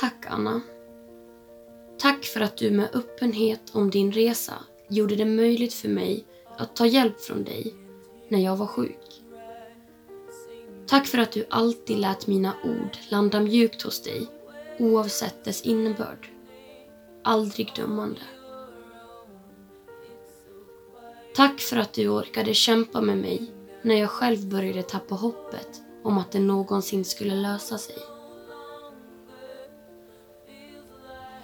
Tack Anna. Tack för att du med öppenhet om din resa gjorde det möjligt för mig att ta hjälp från dig när jag var sjuk. Tack för att du alltid lät mina ord landa mjukt hos dig oavsett dess innebörd. Aldrig dömande. Tack för att du orkade kämpa med mig när jag själv började tappa hoppet om att det någonsin skulle lösa sig.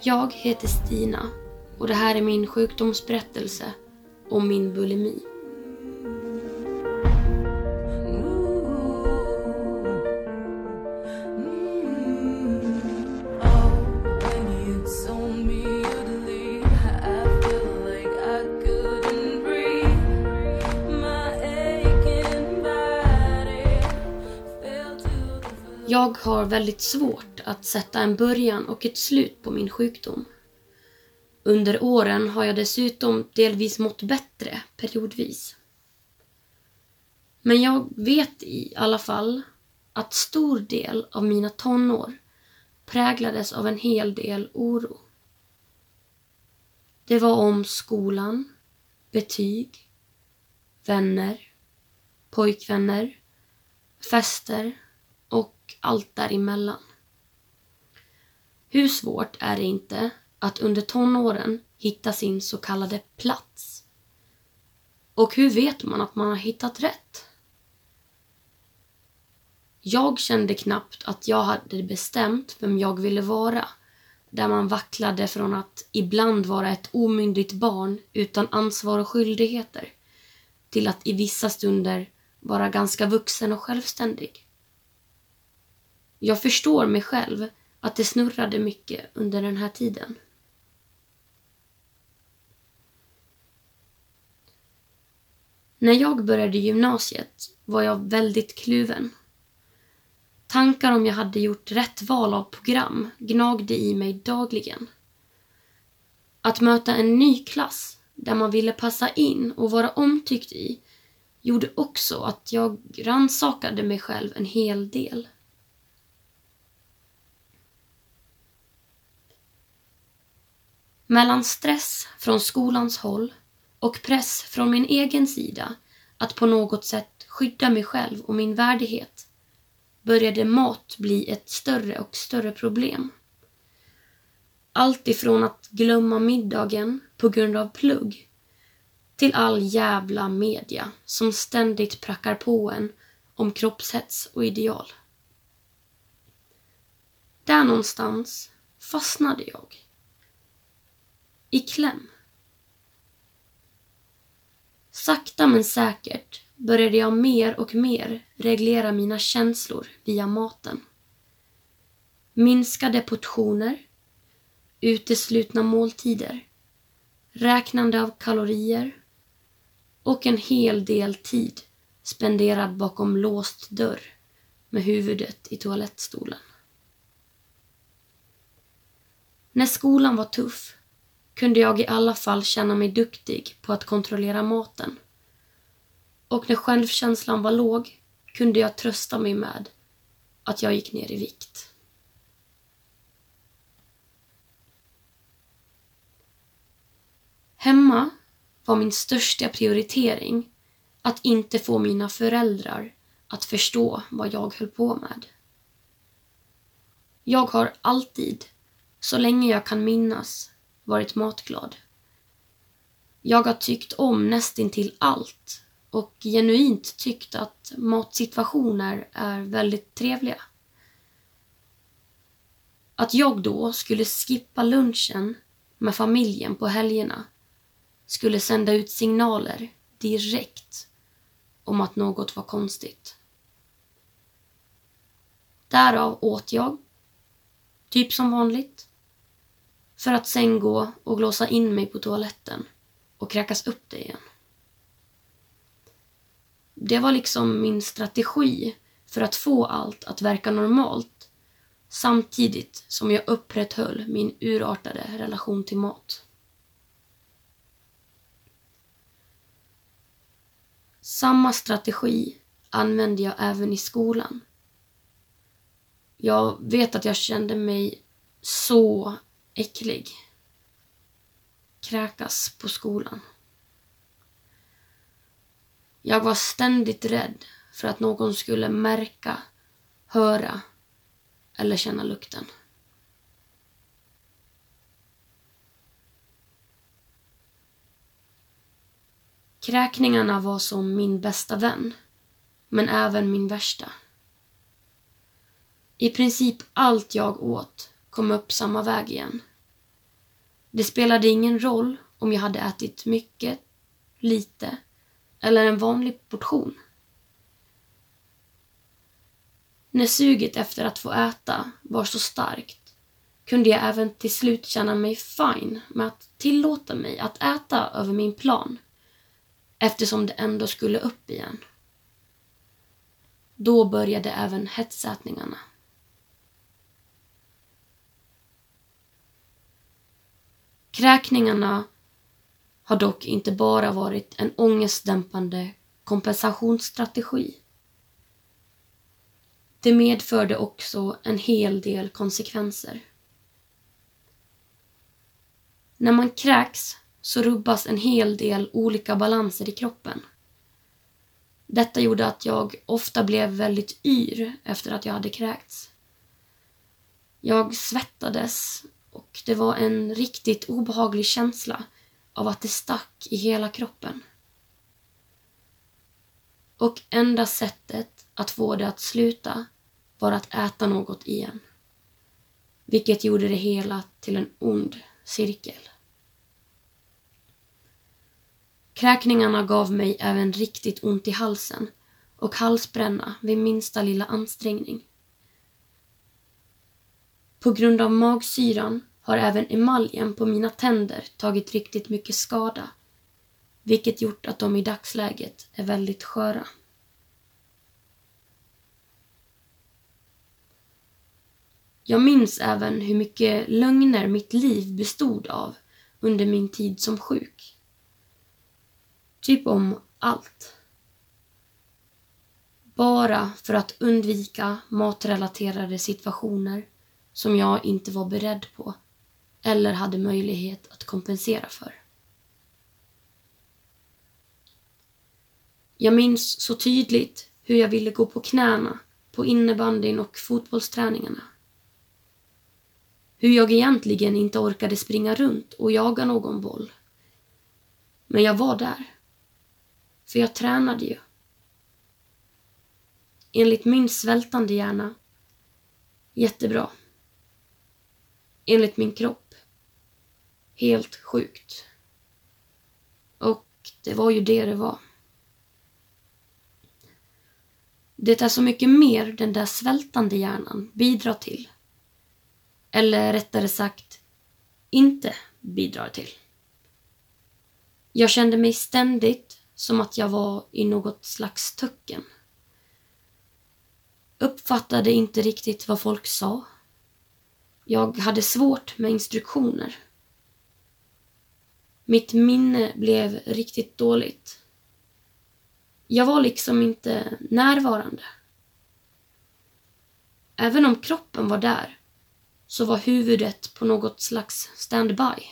Jag heter Stina och det här är min sjukdomsberättelse om min bulimi. Jag har väldigt svårt att sätta en början och ett slut på min sjukdom. Under åren har jag dessutom delvis mått bättre periodvis. Men jag vet i alla fall att stor del av mina tonår präglades av en hel del oro. Det var om skolan, betyg, vänner, pojkvänner, fester och allt däremellan. Hur svårt är det inte att under tonåren hitta sin så kallade plats? Och hur vet man att man har hittat rätt? Jag kände knappt att jag hade bestämt vem jag ville vara där man vacklade från att ibland vara ett omyndigt barn utan ansvar och skyldigheter till att i vissa stunder vara ganska vuxen och självständig. Jag förstår mig själv att det snurrade mycket under den här tiden. När jag började gymnasiet var jag väldigt kluven. Tankar om jag hade gjort rätt val av program gnagde i mig dagligen. Att möta en ny klass där man ville passa in och vara omtyckt i gjorde också att jag rannsakade mig själv en hel del. Mellan stress från skolans håll och press från min egen sida att på något sätt skydda mig själv och min värdighet började mat bli ett större och större problem. Allt ifrån att glömma middagen på grund av plugg till all jävla media som ständigt prackar på en om kroppshets och ideal. Där någonstans fastnade jag i kläm. Sakta men säkert började jag mer och mer reglera mina känslor via maten. Minskade portioner, uteslutna måltider, räknande av kalorier och en hel del tid spenderad bakom låst dörr med huvudet i toalettstolen. När skolan var tuff kunde jag i alla fall känna mig duktig på att kontrollera maten. Och när självkänslan var låg kunde jag trösta mig med att jag gick ner i vikt. Hemma var min största prioritering att inte få mina föräldrar att förstå vad jag höll på med. Jag har alltid, så länge jag kan minnas, varit matglad. Jag har tyckt om nästintill allt och genuint tyckt att matsituationer är väldigt trevliga. Att jag då skulle skippa lunchen med familjen på helgerna skulle sända ut signaler direkt om att något var konstigt. Därav åt jag, typ som vanligt, för att sen gå och låsa in mig på toaletten och kräkas upp det igen. Det var liksom min strategi för att få allt att verka normalt samtidigt som jag upprätthöll min urartade relation till mat. Samma strategi använde jag även i skolan. Jag vet att jag kände mig så äcklig. Kräkas på skolan. Jag var ständigt rädd för att någon skulle märka, höra eller känna lukten. Kräkningarna var som min bästa vän, men även min värsta. I princip allt jag åt kom upp samma väg igen. Det spelade ingen roll om jag hade ätit mycket, lite eller en vanlig portion. När suget efter att få äta var så starkt kunde jag även till slut känna mig fine med att tillåta mig att äta över min plan eftersom det ändå skulle upp igen. Då började även hetsätningarna. Kräkningarna har dock inte bara varit en ångestdämpande kompensationsstrategi. Det medförde också en hel del konsekvenser. När man kräks så rubbas en hel del olika balanser i kroppen. Detta gjorde att jag ofta blev väldigt yr efter att jag hade kräkts. Jag svettades och det var en riktigt obehaglig känsla av att det stack i hela kroppen. Och enda sättet att få det att sluta var att äta något igen. Vilket gjorde det hela till en ond cirkel. Kräkningarna gav mig även riktigt ont i halsen och halsbränna vid minsta lilla ansträngning. På grund av magsyran har även emaljen på mina tänder tagit riktigt mycket skada vilket gjort att de i dagsläget är väldigt sköra. Jag minns även hur mycket lögner mitt liv bestod av under min tid som sjuk. Typ om allt. Bara för att undvika matrelaterade situationer som jag inte var beredd på eller hade möjlighet att kompensera för. Jag minns så tydligt hur jag ville gå på knäna på innebandyn och fotbollsträningarna. Hur jag egentligen inte orkade springa runt och jaga någon boll. Men jag var där. För jag tränade ju. Enligt min svältande hjärna, jättebra. Enligt min kropp, helt sjukt. Och det var ju det det var. Det är så mycket mer den där svältande hjärnan bidrar till. Eller rättare sagt, inte bidrar till. Jag kände mig ständigt som att jag var i något slags töcken. Uppfattade inte riktigt vad folk sa. Jag hade svårt med instruktioner. Mitt minne blev riktigt dåligt. Jag var liksom inte närvarande. Även om kroppen var där så var huvudet på något slags standby.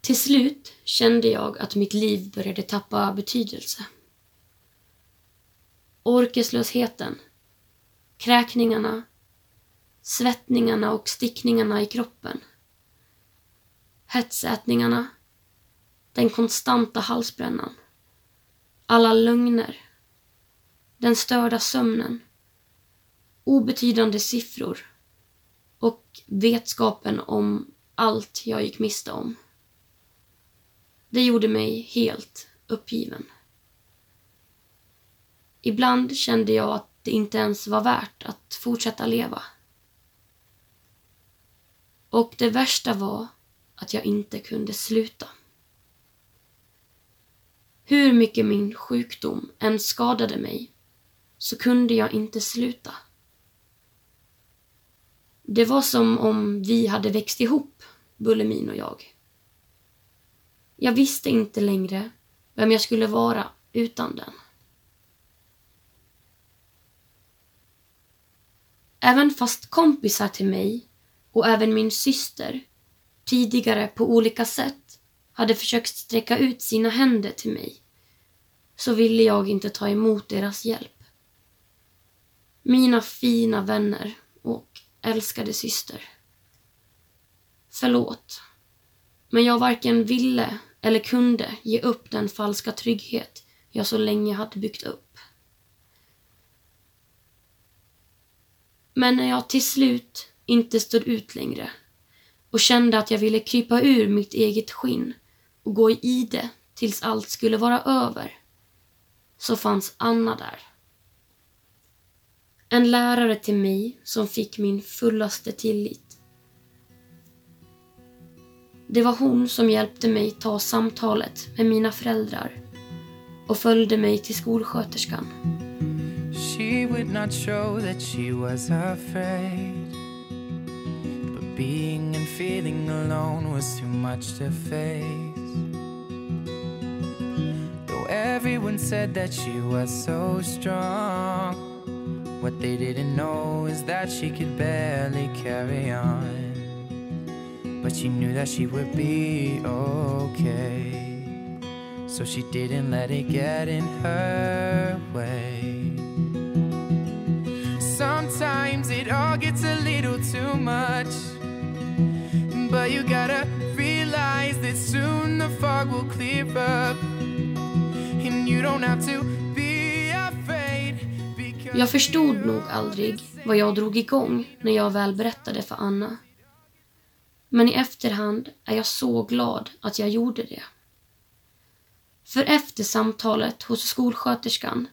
Till slut kände jag att mitt liv började tappa betydelse. Orkeslösheten, kräkningarna, svettningarna och stickningarna i kroppen. Hetsätningarna, den konstanta halsbrännan, alla lögner, den störda sömnen, obetydande siffror och vetskapen om allt jag gick miste om. Det gjorde mig helt uppgiven. Ibland kände jag att det inte ens var värt att fortsätta leva. Och det värsta var att jag inte kunde sluta. Hur mycket min sjukdom än skadade mig så kunde jag inte sluta. Det var som om vi hade växt ihop, Bullemin och jag. Jag visste inte längre vem jag skulle vara utan den. Även fast kompisar till mig och även min syster tidigare på olika sätt hade försökt sträcka ut sina händer till mig så ville jag inte ta emot deras hjälp. Mina fina vänner och älskade syster. Förlåt. Men jag varken ville eller kunde ge upp den falska trygghet jag så länge hade byggt upp. Men när jag till slut inte stod ut längre och kände att jag ville krypa ur mitt eget skinn och gå i det tills allt skulle vara över, så fanns Anna där. En lärare till mig som fick min fullaste tillit. Det var hon som hjälpte mig ta samtalet med mina föräldrar och följde mig till skolsköterskan. She would not show that she was afraid. But being and feeling alone was too much to face. Though everyone said that she was so strong What they didn't know is that she could barely carry on. But she knew that she would be okay. So she didn't let it get in her way Sometimes it all gets a little too much. But you gotta realize that soon the fog will clear up. And you don't have to be afraid. Jag förstod nog aldrig vad jag drog igång när jag väl berättade för Anna. Men i efterhand är jag så glad att jag gjorde det. För efter samtalet hos skolsköterskan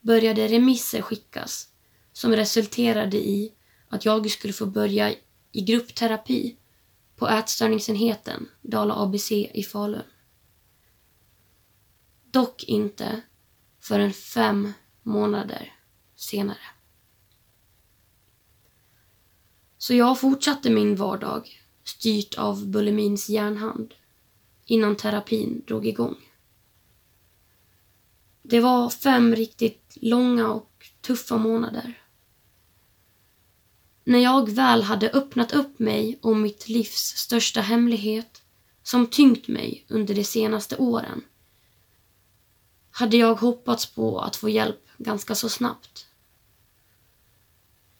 började remisser skickas som resulterade i att jag skulle få börja i gruppterapi på ätstörningsenheten Dala ABC i Falun. Dock inte förrän fem månader senare. Så jag fortsatte min vardag styrt av bulimins järnhand innan terapin drog igång. Det var fem riktigt långa och tuffa månader. När jag väl hade öppnat upp mig om mitt livs största hemlighet som tyngt mig under de senaste åren hade jag hoppats på att få hjälp ganska så snabbt.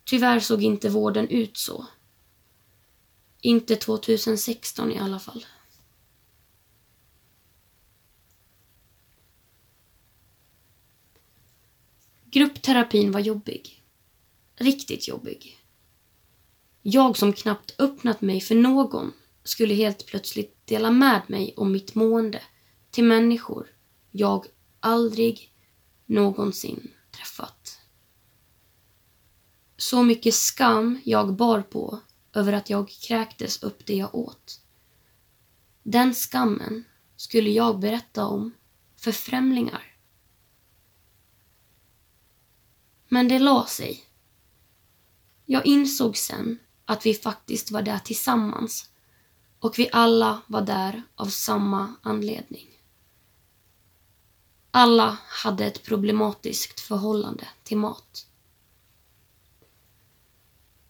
Tyvärr såg inte vården ut så. Inte 2016 i alla fall. Gruppterapin var jobbig. Riktigt jobbig. Jag som knappt öppnat mig för någon skulle helt plötsligt dela med mig om mitt mående till människor jag aldrig någonsin träffat. Så mycket skam jag bar på över att jag kräktes upp det jag åt. Den skammen skulle jag berätta om för främlingar. Men det la sig. Jag insåg sen att vi faktiskt var där tillsammans och vi alla var där av samma anledning. Alla hade ett problematiskt förhållande till mat.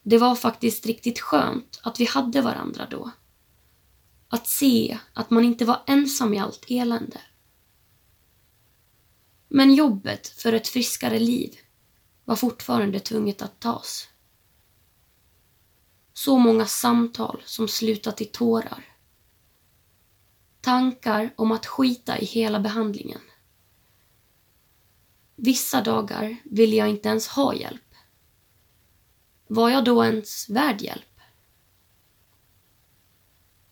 Det var faktiskt riktigt skönt att vi hade varandra då. Att se att man inte var ensam i allt elände. Men jobbet för ett friskare liv var fortfarande tvunget att tas. Så många samtal som slutat i tårar. Tankar om att skita i hela behandlingen. Vissa dagar ville jag inte ens ha hjälp. Var jag då ens värd hjälp?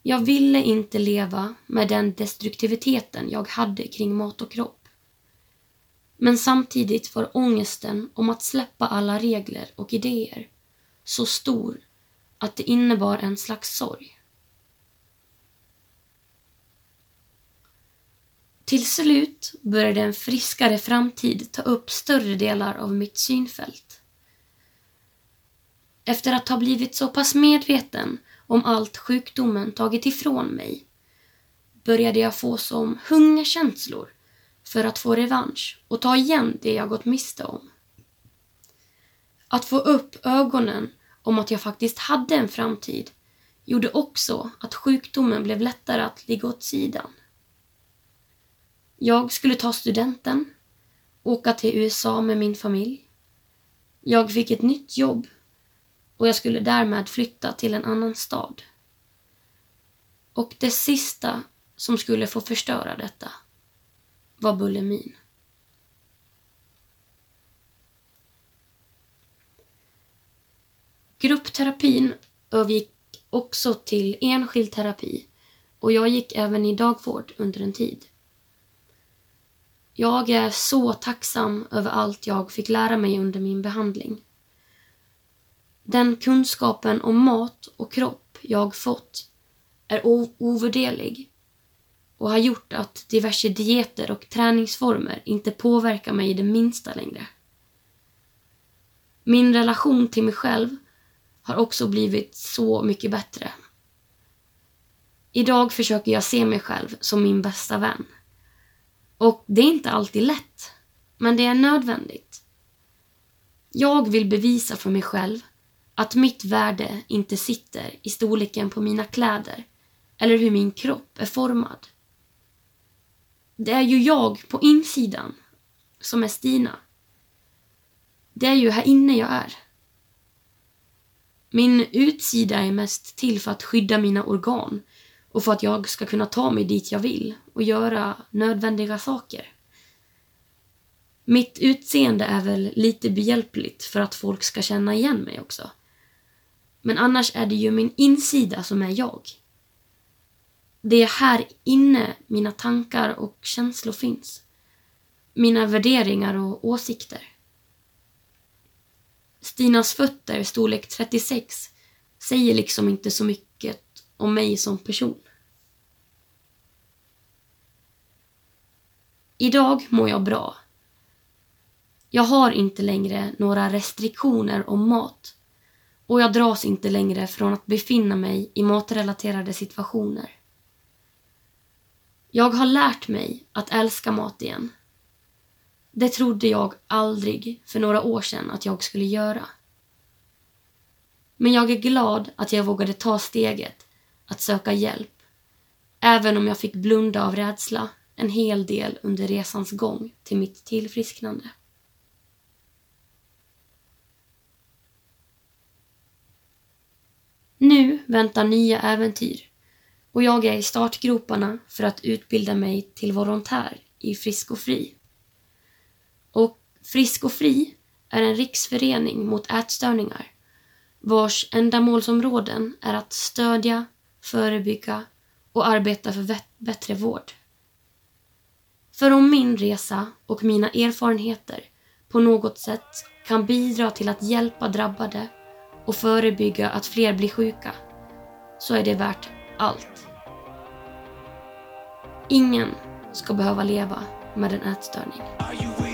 Jag ville inte leva med den destruktiviteten jag hade kring mat och kropp. Men samtidigt var ångesten om att släppa alla regler och idéer så stor att det innebar en slags sorg. Till slut började en friskare framtid ta upp större delar av mitt synfält. Efter att ha blivit så pass medveten om allt sjukdomen tagit ifrån mig började jag få som hungerkänslor för att få revansch och ta igen det jag gått miste om. Att få upp ögonen om att jag faktiskt hade en framtid gjorde också att sjukdomen blev lättare att ligga åt sidan. Jag skulle ta studenten, åka till USA med min familj. Jag fick ett nytt jobb och jag skulle därmed flytta till en annan stad. Och det sista som skulle få förstöra detta var bulimin. Gruppterapin övergick också till enskild terapi och jag gick även i dagvård under en tid. Jag är så tacksam över allt jag fick lära mig under min behandling. Den kunskapen om mat och kropp jag fått är ovärderlig och har gjort att diverse dieter och träningsformer inte påverkar mig det minsta längre. Min relation till mig själv har också blivit så mycket bättre. Idag försöker jag se mig själv som min bästa vän. Och det är inte alltid lätt, men det är nödvändigt. Jag vill bevisa för mig själv att mitt värde inte sitter i storleken på mina kläder eller hur min kropp är formad. Det är ju jag på insidan som är Stina. Det är ju här inne jag är. Min utsida är mest till för att skydda mina organ och för att jag ska kunna ta mig dit jag vill och göra nödvändiga saker. Mitt utseende är väl lite behjälpligt för att folk ska känna igen mig också. Men annars är det ju min insida som är jag. Det är här inne mina tankar och känslor finns. Mina värderingar och åsikter. Stinas fötter, storlek 36, säger liksom inte så mycket om mig som person. Idag mår jag bra. Jag har inte längre några restriktioner om mat och jag dras inte längre från att befinna mig i matrelaterade situationer. Jag har lärt mig att älska mat igen. Det trodde jag aldrig för några år sedan att jag skulle göra. Men jag är glad att jag vågade ta steget att söka hjälp, även om jag fick blunda av rädsla en hel del under resans gång till mitt tillfrisknande. Nu väntar nya äventyr och jag är i startgroparna för att utbilda mig till volontär i Frisk och Fri. Frisk och Fri är en riksförening mot ätstörningar vars ändamålsområden är att stödja, förebygga och arbeta för bättre vård. För om min resa och mina erfarenheter på något sätt kan bidra till att hjälpa drabbade och förebygga att fler blir sjuka så är det värt allt. Ingen ska behöva leva med en ätstörning.